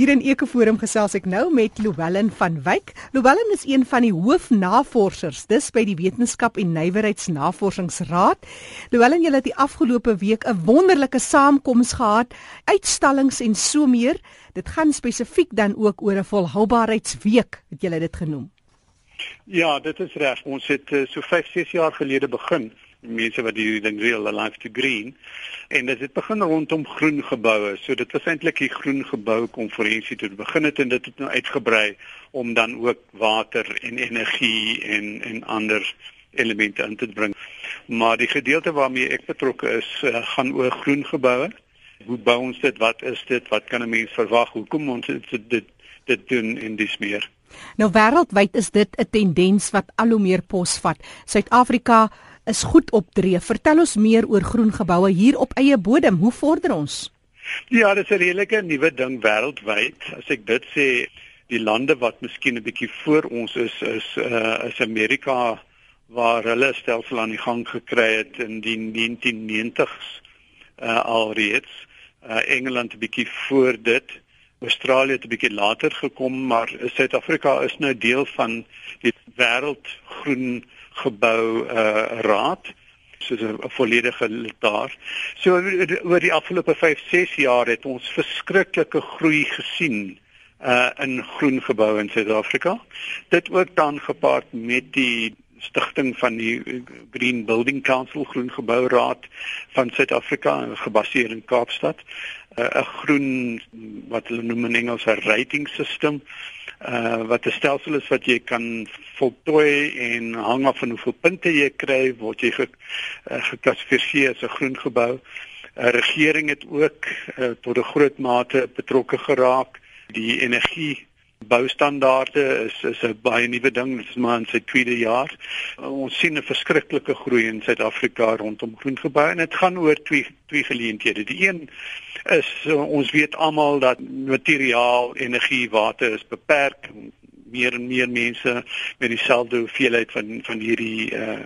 Hier in Ekoforum gesels ek nou met Louwelen van Wyk. Louwelen is een van die hoofnavorsers dis by die Wetenskap en Nywerheidsnavorsingsraad. Louwelen, julle het die afgelope week 'n wonderlike saamkoms gehad, uitstallings en so meer. Dit gaan spesifiek dan ook oor 'n volhoubaarheidsweek, het julle dit genoem. Ja, dit is reg. Ons het uh, so 5, 6 jaar gelede begin mense wat die ding real life to green en dit het begin rondom groen geboue. So dit was eintlik die groen gebou konferensie toe begin het en dit het nou uitgebrei om dan ook water en energie en en ander elemente in te bring. Maar die gedeelte waarmee ek betrokke is, uh, gaan oor groen geboue. Hoe bou ons dit? Wat is dit? Wat kan 'n mens verwag? Hoekom ons dit dit, dit doen in dis meer? Nou wêreldwyd is dit 'n tendens wat al hoe meer posvat. Suid-Afrika is goed optree. Vertel ons meer oor groen geboue hier op eie bodem. Hoe vorder ons? Ja, dit is 'n redelike nuwe ding wêreldwyd. As ek dit sê, die lande wat miskien 'n bietjie voor ons is is uh is Amerika waar hulle stelsel aan die gang gekry het in die 1990s uh alreeds. Uh Engeland 'n bietjie voor dit. Australië het 'n bietjie later gekom, maar Suid-Afrika is nou deel van die wêreldgroen gebou uh raad soos 'n volledige lid daar. So oor die afgelope 5, 6 jaar het ons verskriklike groei gesien uh in groen geboue in Suid-Afrika. Dit ook dan gepaard met die stigting van die Green Building Council Groen Gebou Raad van Suid-Afrika gebaseer in Kaapstad. 'n uh, groen wat hulle noem in Engels 'n rating system uh wat 'n stelsel is wat jy kan voltooi en hang af van hoeveel punte jy kry word jy ge, uh, geklassifiseer as 'n groen gebou. 'n uh, Regering het ook uh, tot 'n groot mate betrokke geraak. Die energie boustandaarde is is 'n baie nuwe ding, dit is maar in sy tweede jaar. Ons sien 'n verskriklike groei in Suid-Afrika rondom groen gebou en dit gaan oor twee twee geleenthede. Die een is uh, ons weet almal dat materiaal, energie, water is beperk. Meer en meer mense met dieselfde hoeveelheid van van hierdie uh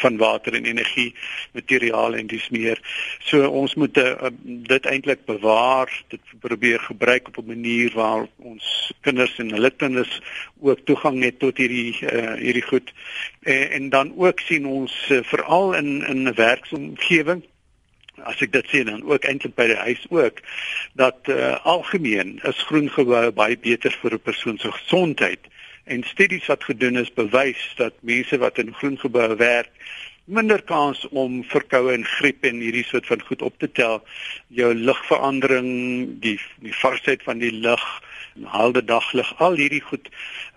van water en energie, materiaal en dis meer. So ons moet uh, dit eintlik bewaar, dit probeer gebruik op 'n manier waar ons kinders en hulle kinders ook toegang het tot hierdie uh hierdie goed. En, en dan ook sien ons uh, veral in in 'n werksomgewing as ek dit sê dan ook eintlik by die huis ook dat uh, algemeen is groen geboue baie beter vir 'n persoon se gesondheid en studies wat gedoen is bewys dat mense wat in groen geboue werk minder kans om verkoue en griep en hierdie soort van goed op te tel jou ligverandering die die varsheid van die lug halde daglig al hierdie goed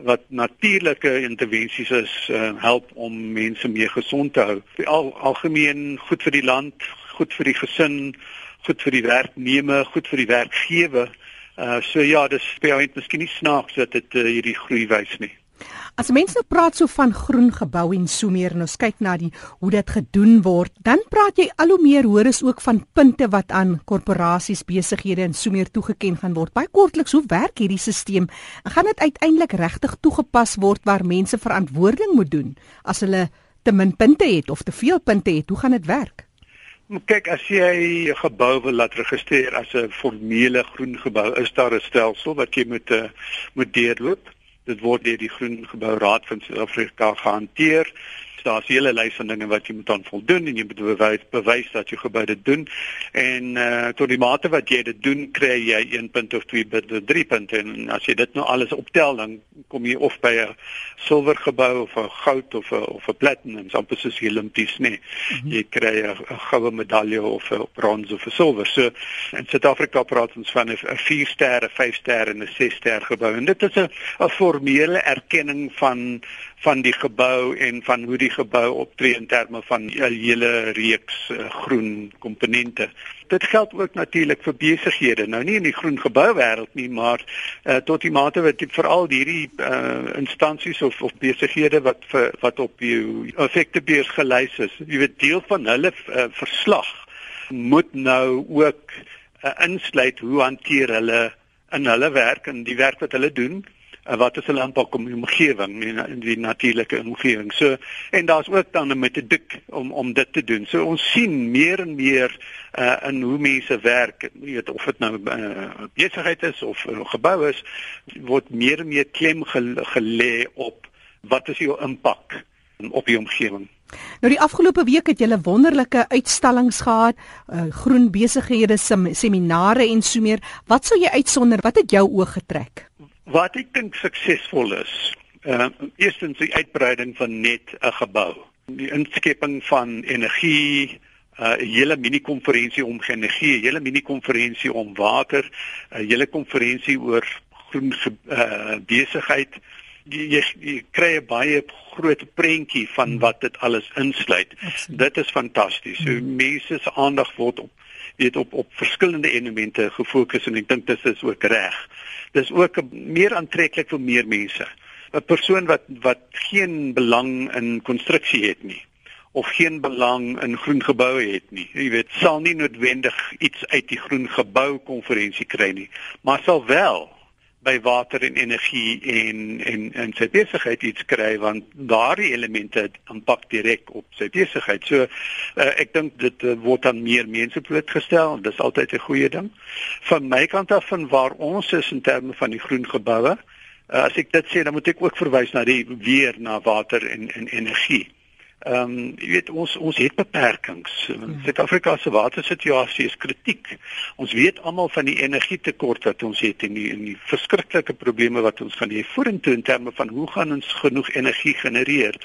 wat natuurlike intervensies is uh, help om mense meer gesond te hou al algemeen goed vir die land goed vir die gesin, goed vir die werknemer, goed vir die werkgewer. Uh so ja, dis spesifiek miskien nie snaaks dat dit uh, hierdie groei wys nie. As mense nou praat so van groen gebou en so meer en ons kyk na die hoe dit gedoen word, dan praat jy al hoe meer hoor is ook van punte wat aan korporasies, besighede en so meer toegeken gaan word. Baie kortliks, hoe werk hierdie stelsel? Gaan dit uiteindelik regtig toegepas word waar mense verantwoording moet doen as hulle te min punte het of te veel punte het? Hoe gaan dit werk? Kyk, as jy 'n gebou wil laat registreer as 'n formele groen gebou, is daar 'n stelsel wat jy moet uh, moet deurloop. Dit word deur die Groen Gebou Raad van Suid-Afrika gehanteer daar's 'n hele lys van dinge wat jy moet aan voldoen en jy moet bewys bewys dat jy gebou dit doen. En uh tot die mate wat jy dit doen, kry jy 1 punt of 2 punt of 3 punte en as jy dit nou alles optel dan kom jy of by 'n silwer gebou of 'n goud of 'n of 'n platinum, amper soos die Olimpies, nee. Mm -hmm. Jy kry 'n goue medalje of 'n brons of 'n silwer. So in Suid-Afrika praat ons van 'n 4 ster, 5 ster en 'n 6 ster gebou. En dit is 'n 'n formele erkenning van van die gebou en van hoe die gebou optree in terme van 'n hele reeks uh, groen komponente. Dit geld ook natuurlik vir besighede. Nou nie in die groen gebou wêreld nie, maar uh, tot die mate wat veral hierdie uh, instansies of of besighede wat vir, wat op die effektebeurs gelys is. Jy weet deel van hulle uh, verslag moet nou ook uh, insluit hoe hanteer hulle in hulle werk en die werk wat hulle doen uh, wat is hulle impak op die omgewing en die natuurlike omgewing. So en daar's ook dan 'n metodiek om om dit te doen. So ons sien meer en meer uh in hoe mense werk, jy weet of dit nou uh, besigheid is of 'n uh, gebou is, word meer en meer klem gelê op wat is jou impak op die omgewing. Nou die afgelope week het julle wonderlike uitstallings gehad, uh, groen besighede, sem seminare en so meer. Wat sou jy uitsonder? Wat het jou oog getrek? Wat ek dink suksesvol is, uh eerstens die uitbreiding van net 'n gebou. Die inskepping van energie, uh, 'n hele mini konferensie om energie, 'n hele mini konferensie om water, 'n hele konferensie oor groen uh, besigheid. Jy, jy, jy kry 'n baie groot prentjie van wat dit alles insluit. Absoluut. Dit is fantasties. So hmm. mense se aandag word op weet op op verskillende elemente gefokus en ek dink dit is ook reg. Dis ook meer aantreklik vir meer mense. 'n Persoon wat wat geen belang in konstruksie het nie of geen belang in groen geboue het nie. Jy weet, sal nie noodwendig iets uit die groen gebou konferensie kry nie, maar sal wel by water en energie en en en sy besigheid iets kry want daardie elemente impak direk op sy besigheid. So uh, ek dink dit uh, word aan meer mense blootgestel. Dis altyd 'n goeie ding. Van my kant af van waar ons is in terme van die groen geboue, uh, as ek dit sê, dan moet ek ook verwys na die weer na water en en energie. Ehm um, jy weet ons ons het beperkings. Hmm. Suid-Afrika se watersituasie is kritiek. Ons weet almal van die energietekort wat ons het en die en die verskriklike probleme wat ons gaan hê vorentoe in terme van hoe gaan ons genoeg energie genereer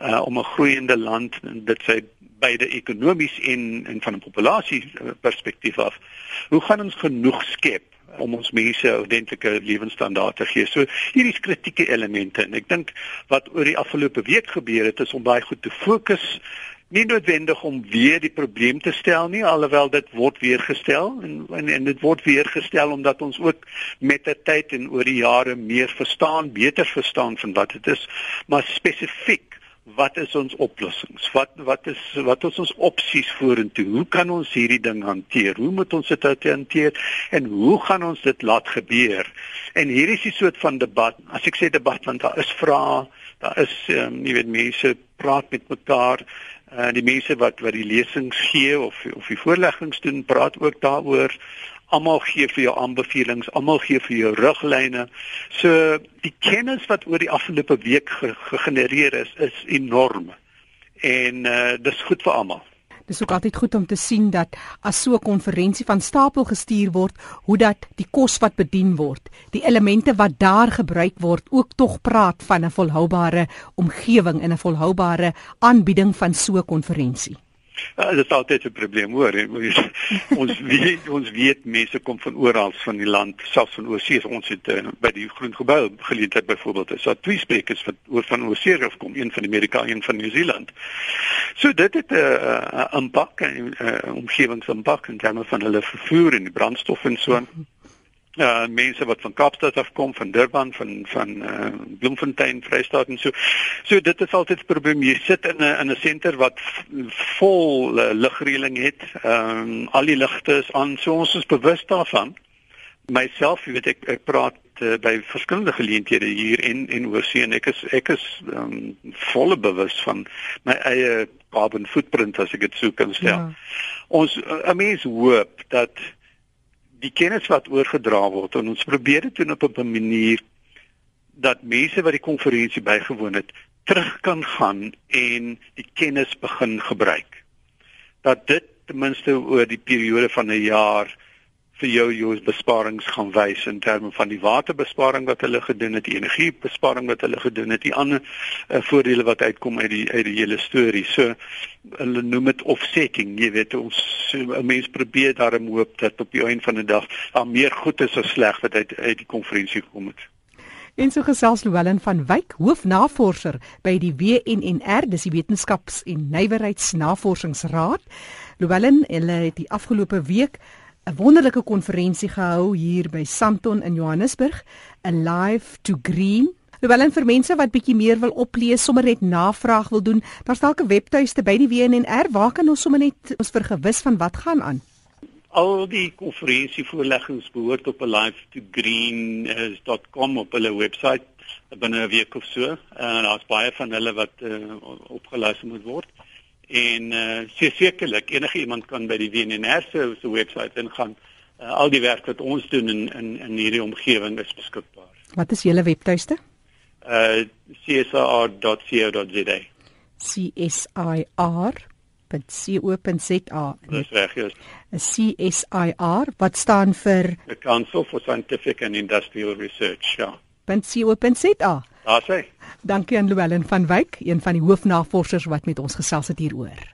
uh om 'n groeiende land dit sê beide ekonomies en en van 'n populasie perspektief af. Hoe gaan ons genoeg skep om ons mense ordentlike lewensstandaarde te gee. So hier is kritieke elemente en ek dink wat oor die afgelope week gebeur het is om baie goed te fokus nie noodwendig om weer die probleem te stel nie alhoewel dit word weer gestel en en, en dit word weer gestel omdat ons ook met die tyd en oor die jare meer verstaan, beter verstaan van wat dit is, maar spesifiek wat is ons oplossings? Wat wat is wat is ons opsies vorentoe? Hoe kan ons hierdie ding hanteer? Hoe moet ons dit hanteer en hoe gaan ons dit laat gebeur? En hier is 'n soort van debat. As ek sê debat want daar is vrae, daar is um, jy weet mense praat met mekaar en uh, die mense wat wat die lesings gee of of die voorleggings doen, praat ook daaroor almal gee vir jou aanbevelings, almal gee vir jou riglyne. So die kennis wat oor die afgelope week gegenereer is, is enorm. En uh dis goed vir almal. Dis ook altyd goed om te sien dat as so 'n konferensie van stapel gestuur word, hoe dat die kos wat bedien word, die elemente wat daar gebruik word, ook tog praat van 'n volhoubare omgewing en 'n volhoubare aanbieding van so 'n konferensie. Ja, dit is altyd 'n probleem hoor. ons weet ons weet mense kom van oral van die land, selfs van oorsee. Ons het uh, by die groen gebou geleentheid byvoorbeeld. Is daar twee sprekers wat oor van oorsee af kom, een van Amerika en een van Nieu-Seeland. So dit het 'n uh, impak en uh, omgewingsimpak in terme van hulle vervoer en die brandstof en so aan. Uh mense wat van Kaapstad af kom, van Durban, van van uh Bloemfontein, Vrystaat en so. So dit is altyd 'n probleem. Jy sit in 'n in 'n senter wat vol uh, ligreëling het. Ehm um, al die ligte is aan. So ons is bewus daarvan. Myself, jy weet ek ek praat uh, by verskillende geleenthede hier en en oorsee en ek is ek is um, volle bewus van my eie carbon footprint as ek dit sou kan stel. Ja. Ons 'n uh, mens hoop dat die kennis wat oorgedra word en ons probeer dit doen op 'n manier dat mense wat die konferensie bygewoon het terug kan gaan en die kennis begin gebruik. Dat dit ten minste oor die periode van 'n jaar vir jou jou besparings gaan wys in terme van die waterbesparing wat hulle gedoen het, die energiebesparing wat hulle gedoen het, die ander uh, voordele wat uitkom uit die uit die hele storie. So hulle noem dit offsetting, jy weet ons 'n mens probeer daarom hoop dat op die einde van die dag daar meer goed is as sleg wat uit uit die konferensie gekom het. En so gesels Louwelen van Wyk, hoofnavorser by die WNNR, dis die Wetenskaps- en Nywerheidsnavorsingsraad. Louwelen, hulle het die afgelope week 'n wonderlike konferensie gehou hier by Sandton in Johannesburg, Alive to Green. Hoewel en vir mense wat bietjie meer wil oplees, sommer net navraag wil doen, daar's dalk 'n webtuiste by die WNR waar kan ons sommer net ons vergewis van wat gaan aan. al die konferensievoorleggings behoort op 'n live to green.com op hulle webwerf binne 'n week of so. En daar's baie van hulle wat uh, opgeluister moet word. En uh, sekerlik enige iemand kan by die WNR se webwerf ingaan. Uh, al die werk wat ons doen in in in hierdie omgewing is beskikbaar. Wat is julle webtuiste? Uh csr.co.za. csir .co.za. Dis reg, ja. CSIR wat staan vir The Council for Scientific and Industrial Research, ja. .co.za. Daar sê. Dankie aan Llewellyn van Wyk, een van die hoofnavorsers wat met ons gesels het hieroor.